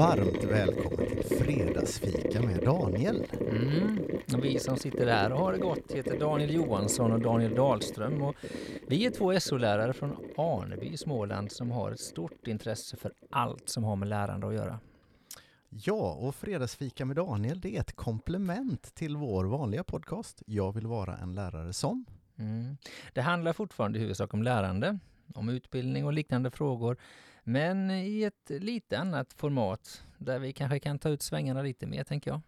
varmt välkommen till Fredagsfika med Daniel. Mm. Vi som sitter där och har det gott heter Daniel Johansson och Daniel Dahlström. Och vi är två SO-lärare från Aneby i Småland som har ett stort intresse för allt som har med lärande att göra. Ja, och Fredagsfika med Daniel, det är ett komplement till vår vanliga podcast. Jag vill vara en lärare som. Mm. Det handlar fortfarande i huvudsak om lärande, om utbildning och liknande frågor. Men i ett lite annat format där vi kanske kan ta ut svängarna lite mer, tänker jag.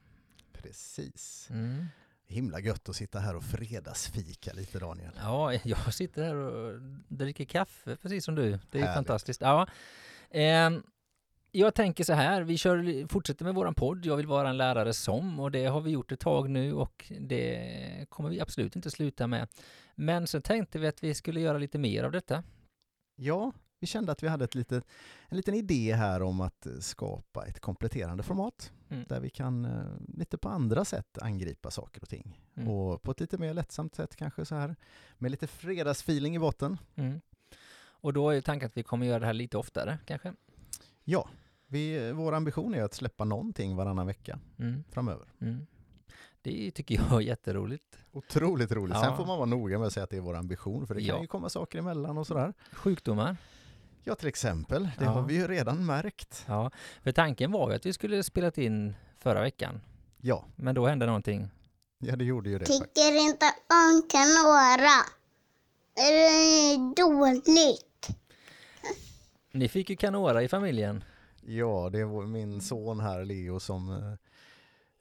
Precis. Mm. Himla gött att sitta här och fredagsfika lite Daniel. Ja, jag sitter här och dricker kaffe precis som du. Det är Härligt. fantastiskt. Ja. Ehm, jag tänker så här, vi kör, fortsätter med våran podd. Jag vill vara en lärare som och det har vi gjort ett tag nu och det kommer vi absolut inte sluta med. Men så tänkte vi att vi skulle göra lite mer av detta. Ja, vi kände att vi hade ett litet, en liten idé här om att skapa ett kompletterande format Mm. där vi kan eh, lite på andra sätt angripa saker och ting. Mm. Och på ett lite mer lättsamt sätt kanske så här med lite fredagsfeeling i botten. Mm. Och då är tanken att vi kommer göra det här lite oftare kanske. Ja, vi, vår ambition är att släppa någonting varannan vecka Mm. framöver. Mm. Det tycker jag är jätteroligt. Otroligt roligt. Ja. Sen får man vara noga med att säga att det är vår ambition, för det kan Ja. ju komma saker emellan och sådär. Sjukdomar. Ja, till exempel. Det Ja. har vi ju redan märkt. Ja, för tanken var ju att vi skulle spelat in förra veckan. Ja, Men då hände någonting. ja det gjorde ju det. faktiskt. Tycker inte om Canora. Det är dåligt. Ni fick ju Canora i familjen. Ja, det var min son här, Leo, som eh,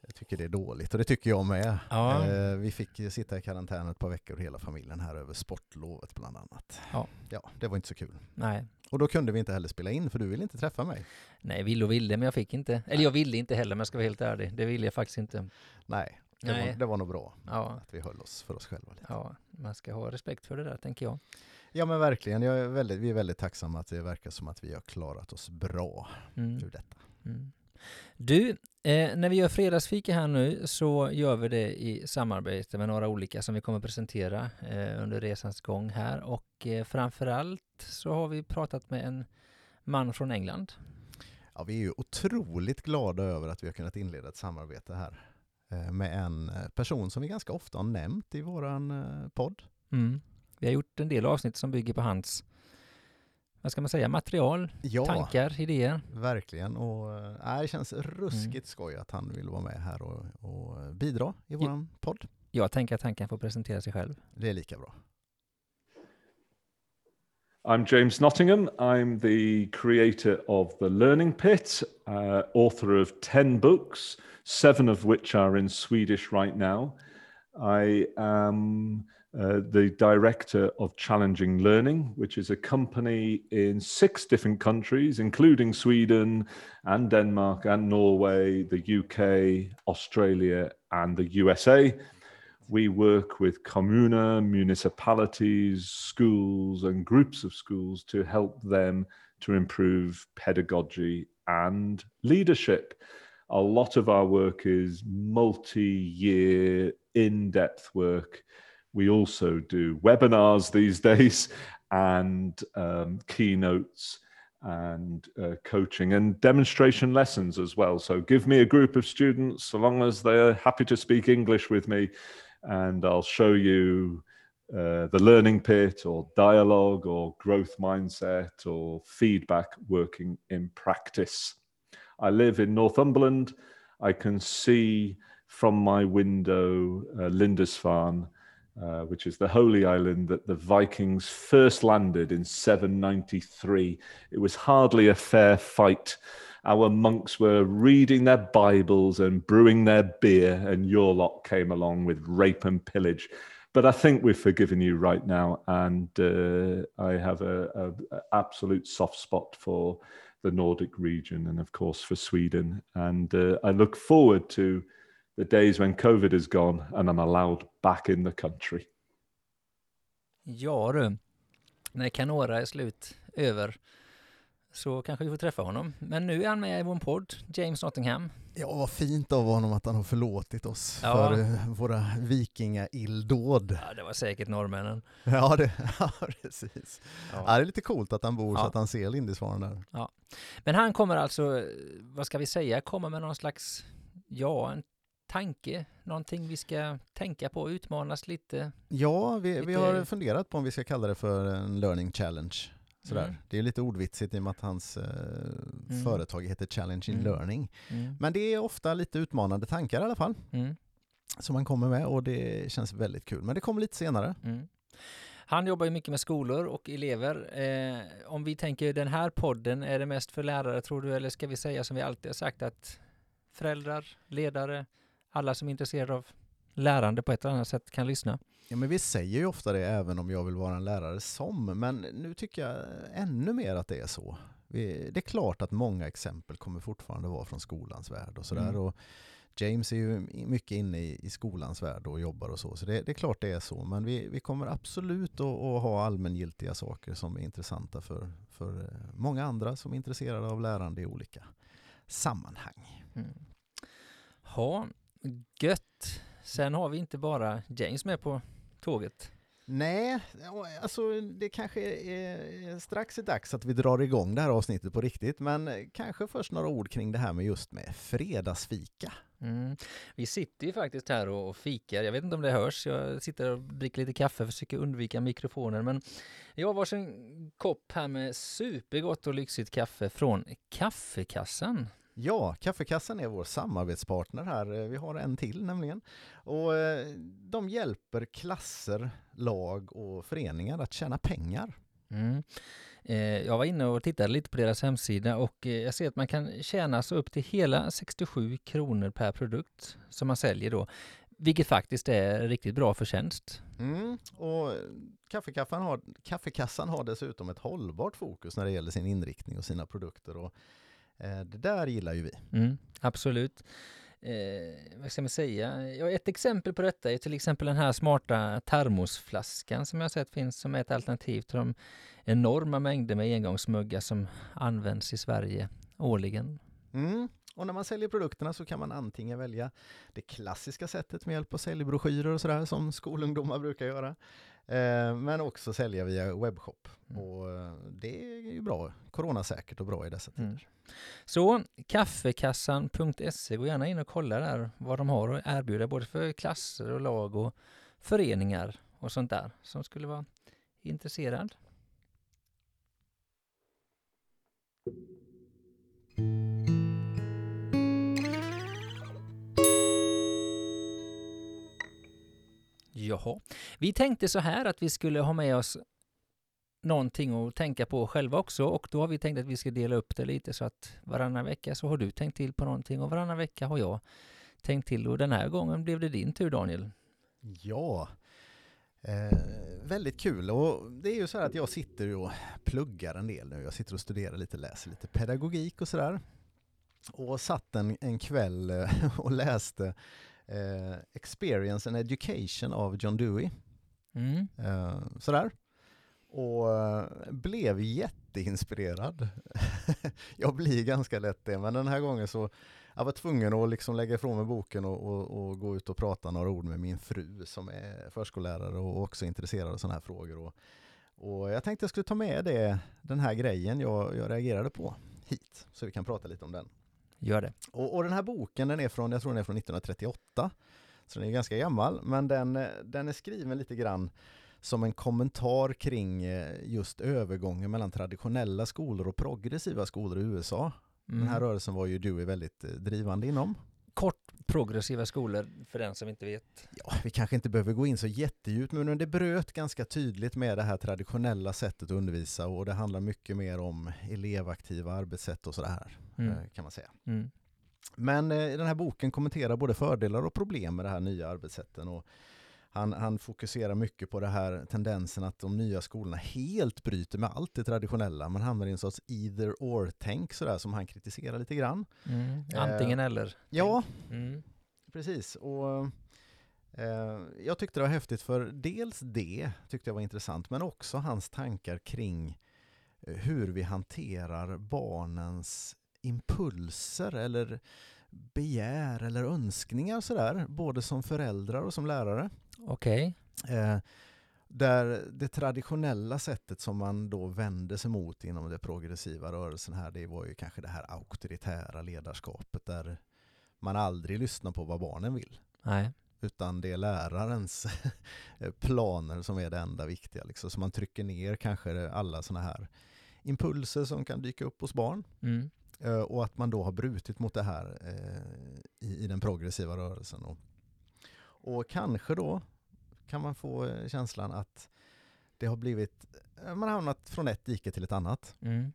jag tycker det är dåligt och det tycker jag med. Ja. Eh, vi fick sitta i karantän ett par veckor hela familjen här över sportlovet bland annat. Ja. ja, det var inte så kul. Nej. Och då kunde vi inte heller spela in för du ville inte träffa mig. Nej, ville och ville, men jag fick inte. Eller jag ville inte heller, men jag ska vara helt ärlig. Det ville jag faktiskt inte. Nej, det, Nej. Var, det var nog bra Ja, att vi höll oss för oss själva. Lite. ja, man ska ha respekt för det där, tänker jag. Ja men verkligen, är väldigt, vi är väldigt tacksamma att det verkar som att vi har klarat oss bra Mm. ur detta. Mm. Du, eh, när vi gör fredagsfika här nu så gör vi det i samarbete med några olika som vi kommer presentera eh, under resans gång här och eh, framförallt så har vi pratat med en man från England. Ja, vi är ju otroligt glada över att vi har kunnat inleda ett samarbete här eh, med en eh, person som vi ganska ofta har nämnt i våran eh, podd. Mm. Vi har gjort en del avsnitt som bygger på hans, vad ska man säga, material, Ja, tankar, idéer. verkligen. Och, eh, det känns ruskigt skoj att han vill vara med här och, och bidra i våran podd. Jag tänker att han kan få presentera sig själv. Det är lika bra. I'm James Nottingham. I'm the creator of The Learning Pit, uh, author of 10 books, seven of which are in Swedish right now. I am uh, the director of Challenging Learning, which is a company in six different countries, including Sweden and Denmark and Norway, the UK, Australia, and the USA. We work with communa, municipalities, schools, and groups of schools to help them to improve pedagogy and leadership. A lot of our work is multi year, in depth work. We also do webinars these days and um, keynotes and uh, coaching and demonstration lessons as well. So give me a group of students, so long as they're happy to speak English with me, and I'll show you uh, the learning pit or dialogue or growth mindset or feedback working in practice. I live in Northumberland. I can see from my window uh, Lindisfarne, uh, which is the holy island that the Vikings first landed in 793. It was hardly a fair fight. Our monks were reading their Bibles and brewing their beer, and your lot came along with rape and pillage. But I think we've forgiven you right now, and uh, I have a, absolute soft spot for the Nordic region and, of course, for Sweden. And uh, I look forward to the days when COVID is gone and I'm allowed back in the country. Ja du, när Canora är slut över så kanske vi får träffa honom. Men nu är han med i vår podd, James Nottingham. Ja, vad fint av honom att han har förlåtit oss Ja. för eh, våra vikingailldåd. Ja, det var säkert norrmännen. Ja, det, ja precis. Ja. Ja. det är lite coolt att han bor så Ja. att han ser Lindisfarne där. Men han kommer alltså, vad ska vi säga, komma med någon slags, ja, en tanke, någonting vi ska tänka på, utmanas lite. Ja, vi, vi Lite- har funderat på om vi ska kalla det för en learning challenge. Sådär. Mm. Det är lite ordvitsigt i och med att hans eh, Mm. företag heter Challenge in Mm. Learning. Mm. Men det är ofta lite utmanande tankar i alla fall Mm. som man kommer med och det känns väldigt kul. Men det kommer lite senare. Mm. Han jobbar ju mycket med skolor och elever. Eh, om vi tänker den här podden, är det mest för lärare tror du, eller ska vi säga som vi alltid har sagt att föräldrar, ledare, alla som är intresserade av lärande på ett eller annat sätt kan lyssna? Ja, men vi säger ju ofta det även om jag vill vara en lärare som, men nu tycker jag ännu mer att det är så. Vi, det är klart att många exempel kommer fortfarande vara från skolans värld och sådär. Mm. Och James är ju mycket inne i, i skolans värld och jobbar och så, så det, det är klart det är så. Men vi, vi kommer absolut att, att ha allmängiltiga saker som är intressanta för, för eh, många andra som är intresserade av lärande i olika sammanhang. Mm. Gött. Sen har vi inte bara James med på tåget. Nej, alltså det kanske är strax är dags att vi drar igång det här avsnittet på riktigt, men kanske först några ord kring det här med just med fredagsfika. Mm. Vi sitter ju faktiskt här och fikar. Jag vet inte om det hörs. Jag sitter och dricker lite kaffe, försöker undvika mikrofoner. Men jag har varsin kopp här med supergott och lyxigt kaffe från Kaffekassan. Ja, Kaffekassan är vår samarbetspartner här. Vi har en till nämligen. Och eh, de hjälper klasser, lag och föreningar att tjäna pengar. Mm. Eh, jag var inne och tittade lite på deras hemsida och eh, jag ser att man kan tjäna så upp till hela 67 kronor per produkt som man säljer då. Vilket faktiskt är riktigt bra förtjänst. Mm. Och kaffekassan har, kaffekassan har dessutom ett hållbart fokus när det gäller sin inriktning och sina produkter. Och, eh, det där gillar ju vi. Mm, absolut. Eh, vad ska man säga? Ja, ett exempel på detta är till exempel den här smarta termosflaskan som jag sett finns som ett alternativ till de enorma mängder med engångsmuggar som används i Sverige årligen. Mm. Och när man säljer produkterna så kan man antingen välja det klassiska sättet med hjälp av säljbroschyrer och sådär som skolungdomar brukar göra. Eh, men också sälja via webbshop. Mm. Och eh, det är ju bra, coronasäkert och bra i dessa tider. Mm. Så kaffekassan.se, gå gärna in och kolla där vad de har att erbjuda både för klasser och lag och föreningar och sånt där som skulle vara intresserad. Jaha, vi tänkte så här att vi skulle ha med oss någonting att tänka på själva också och då har vi tänkt att vi ska dela upp det lite så att varannan vecka så har du tänkt till på någonting och varannan vecka har jag tänkt till och den här gången blev det din tur Daniel. Ja, eh, väldigt kul. Och det är ju så här att jag sitter och pluggar en del nu. Jag sitter och studerar lite, läser lite pedagogik och sådär. Och satt en, en kväll eh, och läste eh, Experience and Education av John Dewey. Mm. Eh, sådär. Och eh, blev jätteinspirerad. jag blir ganska lätt det, men den här gången så jag var tvungen att liksom lägga ifrån mig boken och, och, och gå ut och prata några ord med min fru som är förskollärare och också intresserad av sådana här frågor. Och, och jag tänkte jag skulle ta med det, den här grejen jag, jag reagerade på hit, så vi kan prata lite om den. Gör det. Och, och den här boken den är från, jag tror den är från 1938, så den är ganska gammal, men den, den är skriven lite grann som en kommentar kring eh, just övergången mellan traditionella skolor och progressiva skolor i USA. Mm. Den här rörelsen var ju Dewey väldigt eh, drivande inom. Kort progressiva skolor för den som inte vet. Ja, vi kanske inte behöver gå in så jättedjupt, men det bröt ganska tydligt med det här traditionella sättet att undervisa och det handlar mycket mer om elevaktiva arbetssätt och sådär, Mm. eh, kan man säga. Mm. Men eh, den här boken kommenterar både fördelar och problem med det här nya arbetssätten. Och han, han fokuserar mycket på det här tendensen att de nya skolorna helt bryter med allt det traditionella. Man hamnar i en sorts either or-tänk sådär som han kritiserar lite grann. Mm. Antingen eller. Ja, Mm. precis. Och eh, Jag tyckte det var häftigt för dels det tyckte jag var intressant men också hans tankar kring eh, hur vi hanterar barnens impulser eller begär eller önskningar sådär, både som föräldrar och som lärare. Okej. Eh, där det traditionella sättet som man då vände sig mot inom den progressiva rörelsen här, det var ju kanske det här auktoritära ledarskapet där man aldrig lyssnar på vad barnen vill. Nej. Utan det är lärarens planer som är det enda viktiga. Liksom. Så man trycker ner kanske alla sådana här impulser som kan dyka upp hos barn. Mm. Eh, Och att man då har brutit mot det här eh, i, i den progressiva rörelsen. Och, och kanske då kan man få eh, känslan att det har blivit, eh, man har hamnat från ett dike till ett annat. Mm.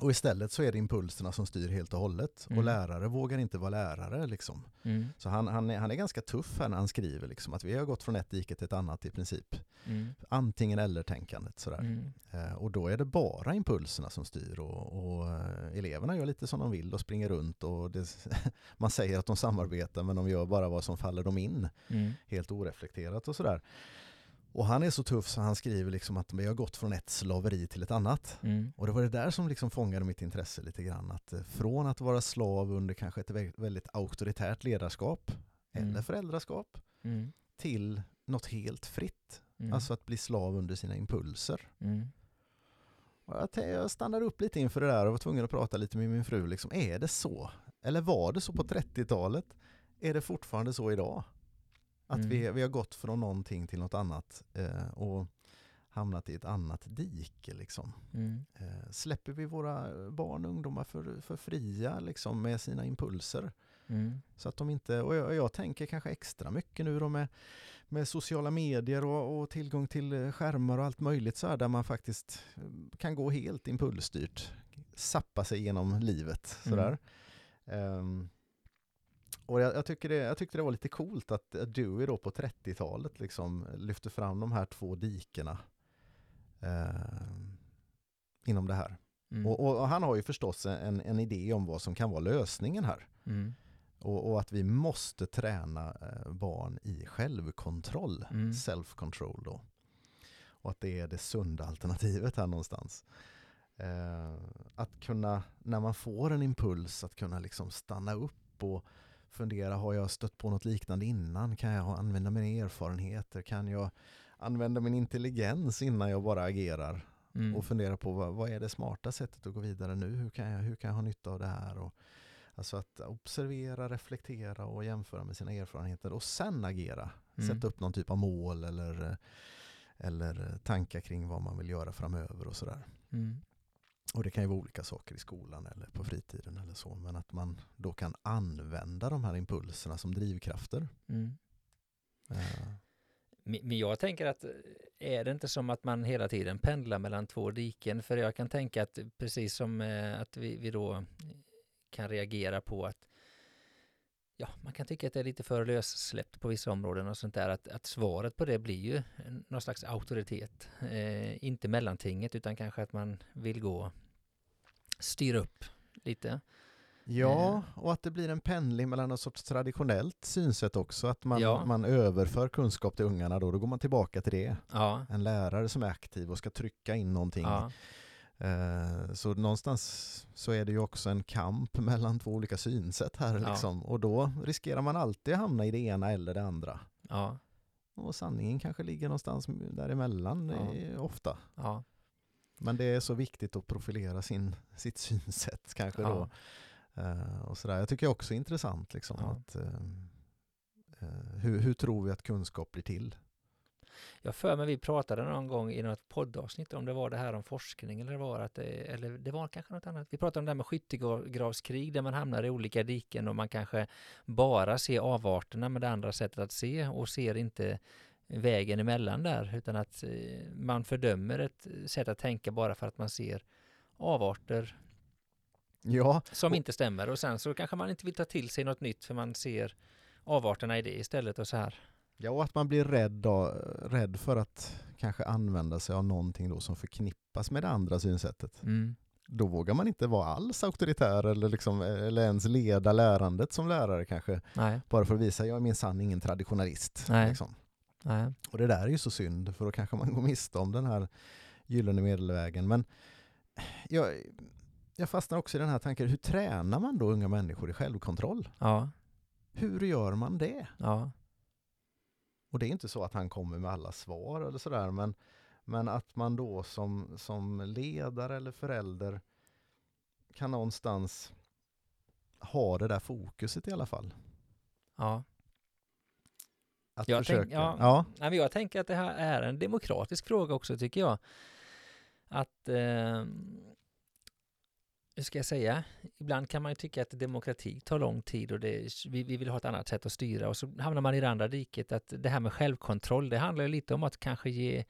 Och istället så är det impulserna som styr helt och hållet. Mm. Och lärare vågar inte vara lärare liksom. Mm. Så han, han, är, han är ganska tuff här när han skriver liksom, att vi har gått från ett dike till ett annat i princip. Mm. Antingen eller-tänkandet sådär. Mm. Eh, och då är det bara impulserna som styr och, och eh, eleverna gör lite som de vill och springer runt och det, man säger att de samarbetar men de gör bara vad som faller dem in. Mm. Helt oreflekterat och sådär. Och han är så tuff så han skriver liksom att vi har gått från ett slaveri till ett annat. Mm. Och det var det där som liksom fångade mitt intresse lite grann. Att eh, från att vara slav under kanske ett vä- väldigt auktoritärt ledarskap Mm. eller föräldraskap Mm. till något helt fritt. Mm. Alltså att bli slav under sina impulser. Mm. Jag, jag stannade upp lite inför det där och var tvungen att prata lite med min fru. Liksom, är det så? Eller var det så på 30-talet? Är det fortfarande så idag? Att Mm. vi, vi har gått från någonting till något annat eh, och hamnat i ett annat dike. Liksom. Mm. Eh, släpper vi våra barn och ungdomar för, för fria liksom, med sina impulser? Mm. Så att de inte, och jag, jag tänker kanske extra mycket nu då med, med sociala medier och, och tillgång till eh, skärmar och allt möjligt så här där man faktiskt eh, kan gå helt impulsstyrt, sappa sig genom livet Mm. sådär. Och jag, jag, tycker det, jag tyckte det var lite coolt att att Dewey då på 30-talet liksom lyfte fram de här två dikena ehm, inom det här. Mm. Och, och, och han har ju förstås en, en idé om vad som kan vara lösningen här. Mm. Och, och att vi måste träna eh, barn i självkontroll, Mm. self-control då. Och att det är det sunda alternativet här någonstans. Eh, att kunna, när man får en impuls, att kunna liksom stanna upp och fundera, har jag stött på något liknande innan? Kan jag använda mina erfarenheter? Kan jag använda min intelligens innan jag bara agerar? Mm. och fundera på vad, vad är det smarta sättet att gå vidare nu? Hur kan jag, hur kan jag ha nytta av det här? Och, alltså att observera, reflektera och jämföra med sina erfarenheter och sen agera. Mm. Sätta upp någon typ av mål eller, eller tankar kring vad man vill göra framöver och sådär. Mm. Och det kan ju vara olika saker i skolan eller på fritiden eller så. Men att man då kan använda de här impulserna som drivkrafter. Mm. Eh, Men jag tänker att är det inte som att man hela tiden pendlar mellan två diken? För jag kan tänka att precis som eh, att vi, vi då kan reagera på att ja, man kan tycka att det är lite för lössläppt på vissa områden och sånt där. Att, att svaret på det blir ju någon slags auktoritet. Eh, inte mellantinget utan kanske att man vill gå styra upp lite. Ja, och att det blir en pendling mellan något sorts traditionellt synsätt också. Att man, Ja. man överför kunskap till ungarna då, då går man tillbaka till det. Ja, En lärare som är aktiv och ska trycka in någonting. ja, Eh, Så någonstans så är det ju också en kamp mellan två olika synsätt här Ja. liksom. Och då riskerar man alltid att hamna i det ena eller det andra. ja, Och sanningen kanske ligger någonstans däremellan Ja. ofta. ja. Men det är så viktigt att profilera sin, sitt synsätt kanske Ja. då. Eh, och sådär. Jag tycker också är intressant liksom att eh, hur, hur tror vi att kunskap blir till? Jag för mig vi pratade någon gång i något poddavsnitt om det var det här om forskning eller det var att det, eller det var kanske något annat. Vi pratade om det här med skyttegravskrig där man hamnar i olika diken och man kanske bara ser avarterna med det andra sättet att se och ser inte vägen emellan där utan att eh, man fördömer ett sätt att tänka bara för att man ser avarter Ja, som inte stämmer och sen så kanske man inte vill ta till sig något nytt för man ser avarterna i det istället och så här. Ja, och att man blir rädd, då, rädd för att kanske använda sig av någonting då som förknippas med det andra synsättet. Mm. Då vågar man inte vara alls auktoritär eller, liksom, eller ens leda lärandet som lärare kanske. Nej, Bara för att visa, jag är minsann ingen traditionalist. Nej. Liksom. nej. Och det där är ju så synd, för då kanske man går miste om den här gyllene medelvägen. Men jag, jag fastnar också i den här tanken, hur tränar man då unga människor i självkontroll? Ja, Hur gör man det? ja, Och det är inte så att han kommer med alla svar eller sådär, men, men att man då som, som ledare eller förälder kan någonstans ha det där fokuset i alla fall. ja. Att Jag tänk- försöka. ja. ja. Nej, men jag tänker att det här är en demokratisk fråga också, tycker jag. Att, eh, hur ska jag säga, ibland kan man ju tycka att demokrati tar lång tid och det, vi, vi vill ha ett annat sätt att styra och så hamnar man i det andra diket att det här med självkontroll, det handlar ju lite om att kanske ge,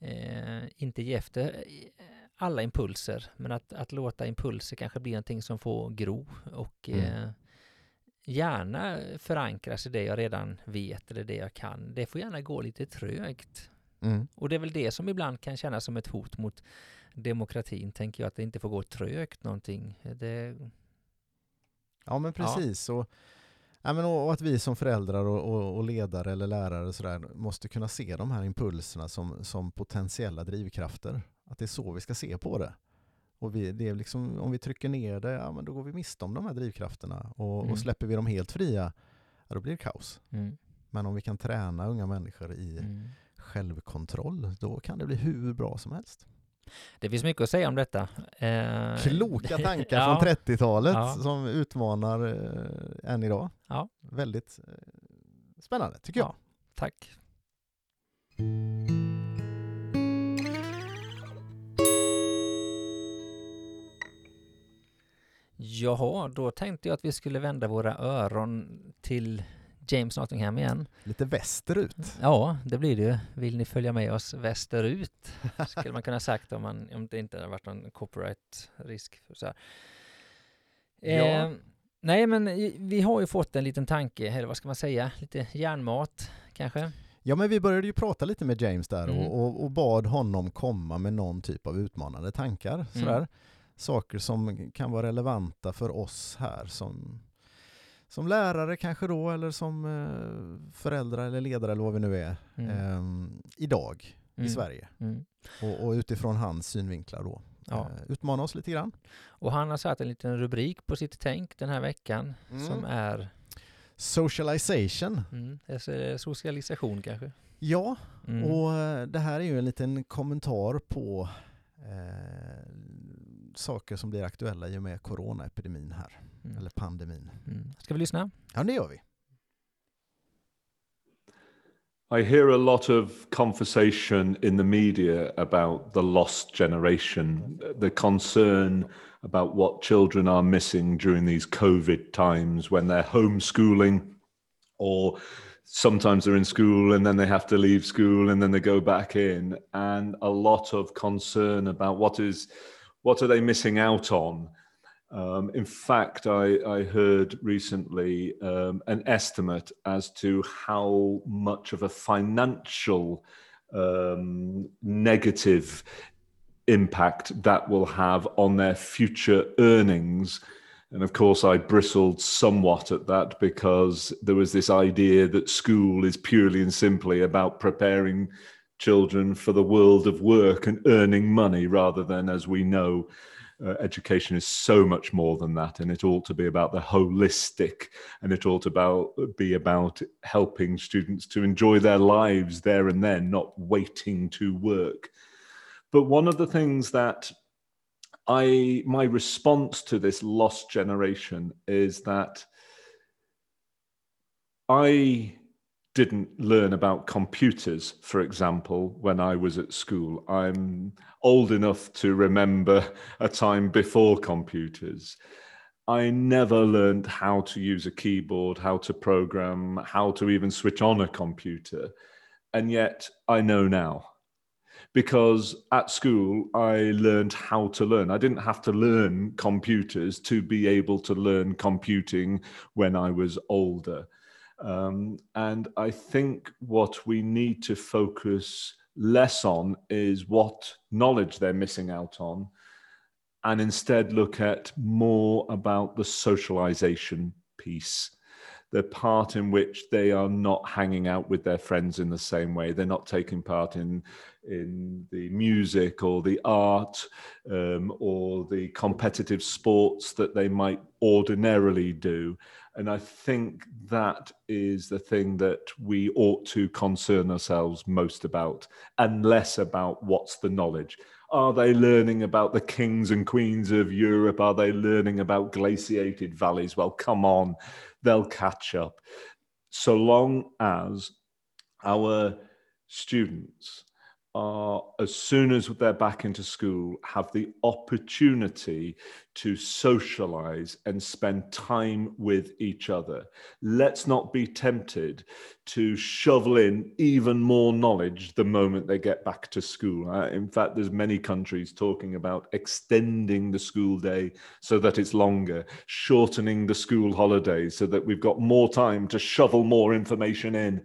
eh, inte ge efter eh, alla impulser, men att, att låta impulser kanske bli någonting som får gro och Mm. eh, gärna förankras i det jag redan vet eller det jag kan. Det får gärna gå lite trögt. Mm. Och det är väl det som ibland kan kännas som ett hot mot demokratin, tänker jag, att det inte får gå trögt någonting. Det, Ja men precis. Och, ja, men, och att vi som föräldrar och, och, och ledare eller lärare och sådär, måste kunna se de här impulserna som, som potentiella drivkrafter. Att det är så vi ska se på det. Och vi, det är liksom, om vi trycker ner det, ja, men då går vi miste om de här drivkrafterna. Och, Mm. och släpper vi dem helt fria, ja, då blir det kaos. mm, Men om vi kan träna unga människor i mm. självkontroll, då kan det bli hur bra som helst. Det finns mycket att säga om detta. Eh, Kloka tankar ja, från 30-talet Ja. som utmanar eh, än idag. Ja. Väldigt eh, spännande tycker jag. Ja, tack. Jaha, då tänkte jag att vi skulle vända våra öron till James Nottingham igen. Lite västerut. Ja, det blir det ju. Vill ni följa med oss västerut? Skulle man kunna sagt om, man, om det inte hade varit någon copyright-risk. för Så här. Ja. Eh, nej, men vi har ju fått en liten tanke, eller vad ska man säga, lite järnmat kanske. Ja men vi började ju prata lite med James där Mm. och, och, bad honom komma med någon typ av utmanande tankar. Sådär. Saker som kan vara relevanta för oss här som, som lärare kanske då eller som eh, föräldrar eller ledare eller vad vi nu är Mm. ehm, idag i Mm. Sverige. Mm. Och, och utifrån hans synvinklar då. Ja. Eh, utmana oss lite grann. Och han har satt en liten rubrik på sitt tänk den här veckan Mm. som är Socialization. mm, alltså, socialisation kanske. Ja, Mm. och eh, det här är ju en liten kommentar på eh, saker som blir aktuella i och med coronaepidemin här, Mm. eller pandemin. Mm. Ska vi lyssna? Ja, det gör vi. I hear a lot of conversation in the media about the lost generation, the concern about what children are missing during these COVID times when they're homeschooling, or sometimes they're in school and then they have to leave school and then they go back in, and a lot of concern about what is what are they missing out on. Um, in fact, I, I heard recently um, an estimate as to how much of a financial um, negative impact that will have on their future earnings. And of course, I bristled somewhat at that because there was this idea that school is purely and simply about preparing children for the world of work and earning money rather than, as we know, uh, education is so much more than that and it ought to be about the holistic and it ought to about, be about helping students to enjoy their lives there and then not waiting to work. But one of the things that i my response to this lost generation is that i didn't learn about computers, for example, when I was at school. I'm old enough to remember a time before computers. I never learned how to use a keyboard, how to program, how to even switch on a computer. And yet I know now. Because at school, I learned how to learn. I didn't have to learn computers to be able to learn computing when I was older. Um, and I think what we need to focus less on is what knowledge they're missing out on, and instead look at more about the socialization piece. the part in which they are not hanging out with their friends in the same way. They're not taking part in in the music or the art um, or the competitive sports that they might ordinarily do. And I think that is the thing that we ought to concern ourselves most about, and less about what's the knowledge. Are they learning about the kings and queens of Europe? Are they learning about glaciated valleys? Well, come on, they'll catch up. So long as our students are, as soon as they're back into school, have the opportunity to socialize and spend time with each other. Let's not be tempted to shovel in even more knowledge the moment they get back to school. Uh, in fact, there's many countries talking about extending the school day so that it's longer, shortening the school holidays so that we've got more time to shovel more information in.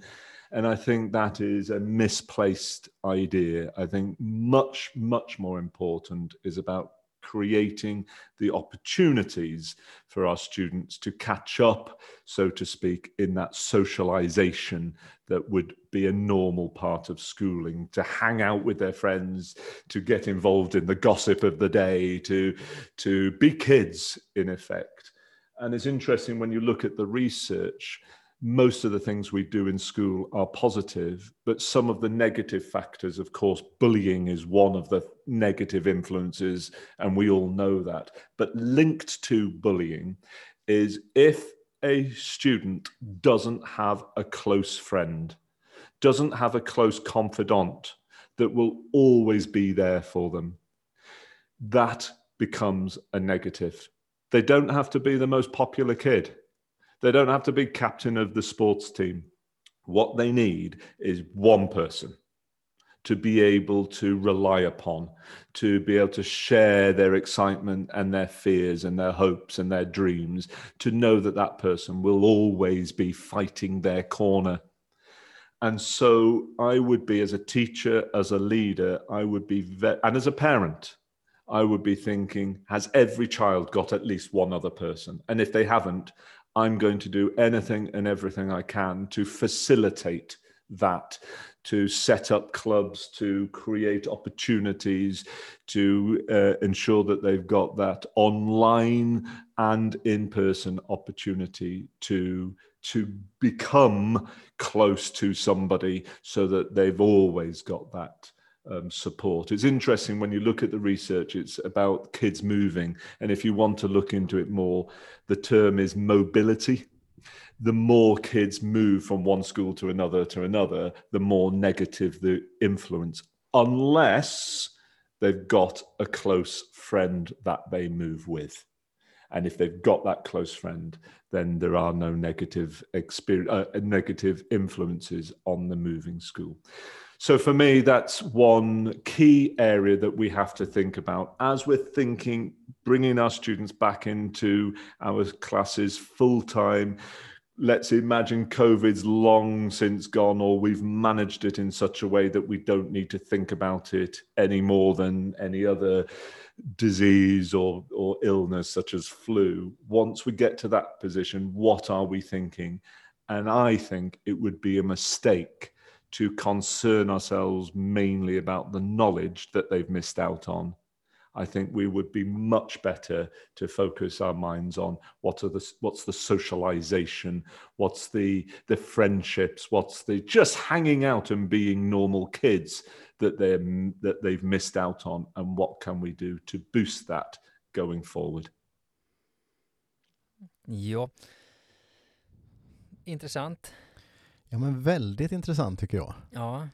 And I think that is a misplaced idea. I think much, much more important is about creating the opportunities for our students to catch up, so to speak, in that socialization that would be a normal part of schooling, to hang out with their friends, to get involved in the gossip of the day, to, to be kids, in effect. And it's interesting when you look at the research, most of the things we do in school are positive, but some of the negative factors, of course, bullying is one of the negative influences, and we all know that. But linked to bullying is if a student doesn't have a close friend, doesn't have a close confidant that will always be there for them, that becomes a negative. They don't have to be the most popular kid they don't have to be captain of the sports team. What they need is one person to be able to rely upon, to be able to share their excitement and their fears and their hopes and their dreams, to know that that person will always be fighting their corner. And so I would be, as a teacher, as a leader, I would be, ve- and as a parent, I would be thinking, has every child got at least one other person? And if they haven't, I'm going to do anything and everything I can to facilitate that, to set up clubs, to create opportunities, to uh, ensure that they've got that online and in person opportunity to to become close to somebody so that they've always got that um, support. It's interesting when you look at the research, it's about kids moving. And if you want to look into it more, the term is mobility. The more kids move from one school to another to another, the more negative the influence, unless they've got a close friend that they move with. And if they've got that close friend, then there are no negative experience, uh, negative influences on the moving school. So for me, that's one key area that we have to think about as we're thinking, bringing our students back into our classes full time. Let's imagine COVID's long since gone, or we've managed it in such a way that we don't need to think about it any more than any other disease or, or illness, such as flu. Once we get to that position, what are we thinking? And I think it would be a mistake to concern ourselves mainly about the knowledge that they've missed out on. I think we would be much better to focus our minds on what are the what's the socialization, what's the the friendships, what's the just hanging out and being normal kids that they that they've missed out on, and what can we do to boost that going forward? Ja, intressant. Ja men väldigt intressant tycker jag. Ja.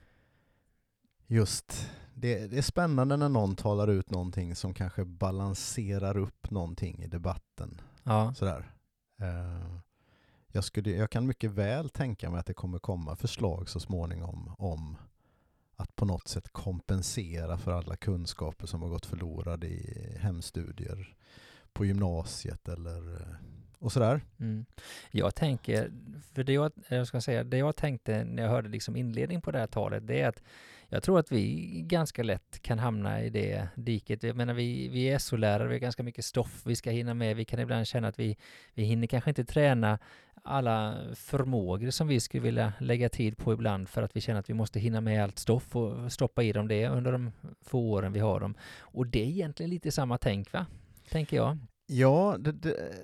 Just, det, det, är spännande när någon talar ut någonting som kanske balanserar upp någonting i debatten. Ja. Sådär. Uh, jag, skulle, jag kan mycket väl tänka mig att det kommer komma förslag så småningom om att på något sätt kompensera för alla kunskaper som har gått förlorade i hemstudier på gymnasiet eller eh, och sådär. Mm. Jag tänker, för det jag, jag ska säga, det jag tänkte när jag hörde liksom inledning på det här talet, det är att jag tror att vi ganska lätt kan hamna i det diket. Jag menar, vi, vi är SO-lärare, vi har ganska mycket stoff vi ska hinna med. Vi kan ibland känna att vi, vi hinner kanske inte träna alla förmågor som vi skulle vilja lägga tid på ibland för att vi känner att vi måste hinna med allt stoff och stoppa i dem det under de få åren vi har dem. Och det är egentligen lite samma tänk va? Tänker jag. Ja, det, det,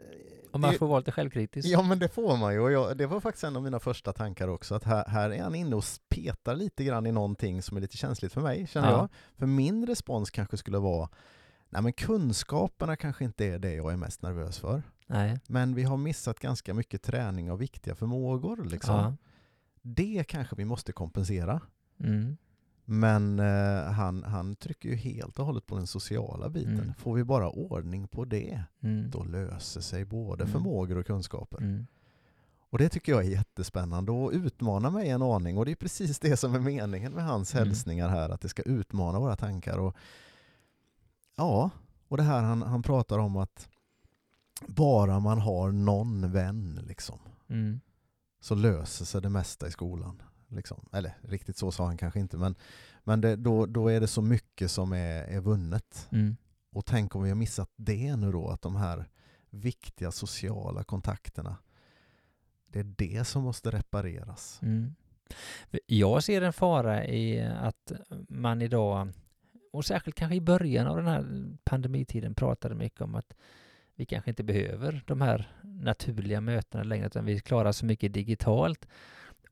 Om man det- får vara lite självkritisk. Ja men det får man ju och jag, det var faktiskt en av mina första tankar också att här, här är han inne och petar lite grann i någonting som är lite känsligt för mig känner Ja. jag. För min respons kanske skulle vara Nej men kunskaperna kanske inte är det jag är mest nervös för. Nej. Men vi har missat ganska mycket träning av viktiga förmågor liksom. Ja. Det kanske vi måste kompensera. Mm. Men eh, han, han trycker ju helt och hållet på den sociala biten. Mm. Får vi bara ordning på det, Mm. då löser sig både Mm. förmågor och kunskaper. Mm. Och det tycker jag är jättespännande och utmanar mig en aning och det är precis det som är meningen med hans Mm. hälsningar här, att det ska utmana våra tankar. Och, ja, och det här han, han pratar om att bara man har någon vän liksom, Mm. så löser sig det mesta i skolan. Liksom. Eller riktigt så sa han kanske inte, men, men det, då, då är det så mycket som är, är vunnet. Mm. Och tänk om vi har missat det nu då, att de här viktiga sociala kontakterna, det är det som måste repareras. Mm. Jag ser en fara i att man idag, och särskilt kanske i början av den här pandemitiden, pratade mycket om att vi kanske inte behöver de här naturliga mötena längre, utan vi klarar så mycket digitalt.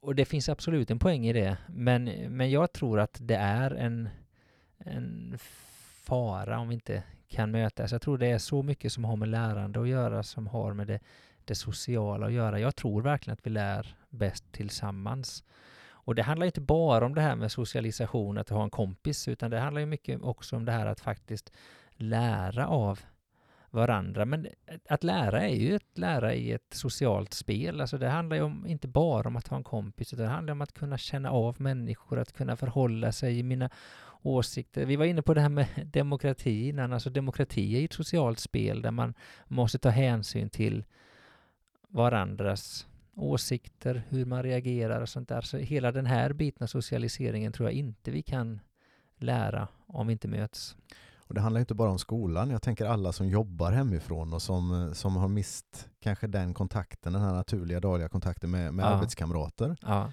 Och det finns absolut en poäng i det, men, men jag tror att det är en, en fara om vi inte kan mötas. Jag tror det är så mycket som har med lärande att göra, som har med det, det sociala att göra. Jag tror verkligen att vi lär bäst tillsammans. Och det handlar inte bara om det här med socialisation, att ha en kompis, utan det handlar ju mycket också om det här att faktiskt lära av varandra. Men att lära är ju att lära i ett socialt spel. Alltså det handlar ju om, inte bara om att ha en kompis, utan det handlar om att kunna känna av människor, att kunna förhålla sig i mina åsikter. Vi var inne på det här med demokrati innan. Alltså demokrati är ju ett socialt spel där man måste ta hänsyn till varandras åsikter, hur man reagerar och sånt där. Så hela den här biten av socialiseringen tror jag inte vi kan lära om vi inte möts. Och det handlar inte bara om skolan. Jag tänker alla som jobbar hemifrån och som, som har mist kanske den kontakten, den här naturliga dagliga kontakten med, med Ja. arbetskamrater. Ja,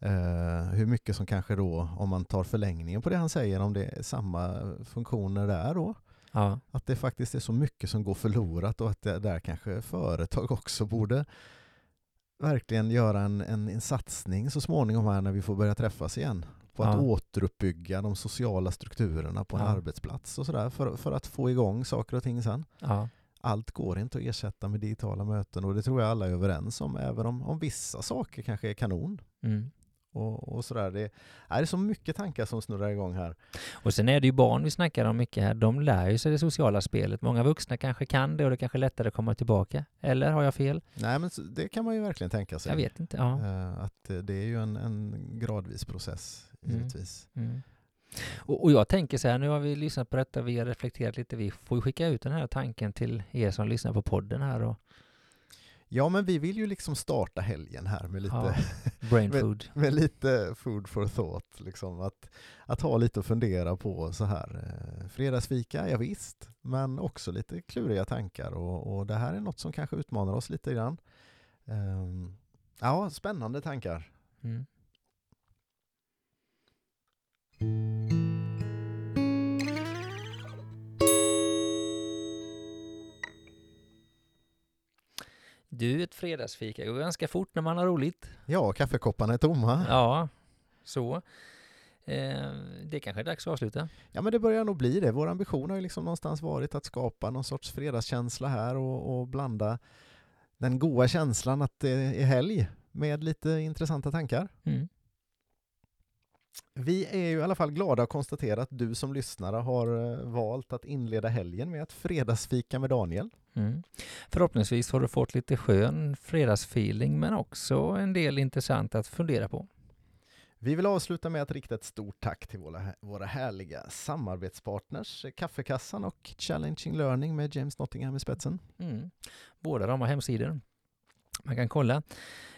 Eh, hur mycket som kanske då, om man tar förlängningen på det han säger, om det är samma funktioner där då, ja, att det faktiskt är så mycket som går förlorat och att det där kanske företag också borde verkligen göra en, en, en satsning så småningom här när vi får börja träffas igen på att Ja. återuppbygga de sociala strukturerna på en Ja. arbetsplats och sådär för, för att få igång saker och ting sen. ja, Allt går inte att ersätta med digitala möten och det tror jag alla är överens om även om, om vissa saker kanske är kanon. mm. Och, och sådär. Det, är det är så mycket tankar som snurrar igång här. Och sen är det ju barn vi snackar om mycket här. De lär ju sig det sociala spelet. Många vuxna kanske kan det och det kanske är lättare att komma tillbaka. Eller har jag fel? Nej men det kan man ju verkligen tänka sig. Jag vet inte. Ja. Eh, Att det är ju en, en gradvis process. Givetvis. Mm. Och, och jag tänker så här, nu har vi lyssnat på detta, vi har reflekterat lite, vi får skicka ut den här tanken till er som lyssnar på podden här och Ja men vi vill ju liksom starta helgen här med lite, Ja. brain food. med lite food for thought. Liksom. Att, att ha lite att fundera på så här. Eh, fredagsfika, ja, visst, men också lite kluriga tankar och, och det här är något som kanske utmanar oss lite grann. Ehm, ja, spännande tankar. Mm. Du, ett fredagsfika går ganska fort när man har roligt. Ja, kaffekopparna är tomma. Ja, så. Eh, det kanske är dags att avsluta. Ja men det börjar nog bli det. Vår ambition har ju liksom någonstans varit att skapa någon sorts fredagskänsla här och, och blanda den goa känslan att det är helg med lite intressanta tankar. Mm. Vi är ju i alla fall glada att konstatera att du som lyssnare har eh, valt att inleda helgen med ett fredagsfika med Daniel. Mm. Förhoppningsvis har du fått lite skön fredagsfeeling men också en del intressant att fundera på. Vi vill avsluta med att rikta ett stort tack till våra, våra härliga samarbetspartners Kaffekassan och Challenging Learning med James Nottingham i spetsen. Mm. Båda de har hemsidor. Man kan kolla.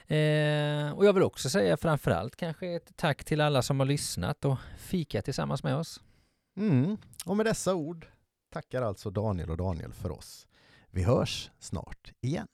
Eh, och jag vill också säga framförallt kanske ett tack till alla som har lyssnat och fikat tillsammans med oss. Mm. Och med dessa ord tackar alltså Daniel och Daniel för oss. Vi hörs snart igen.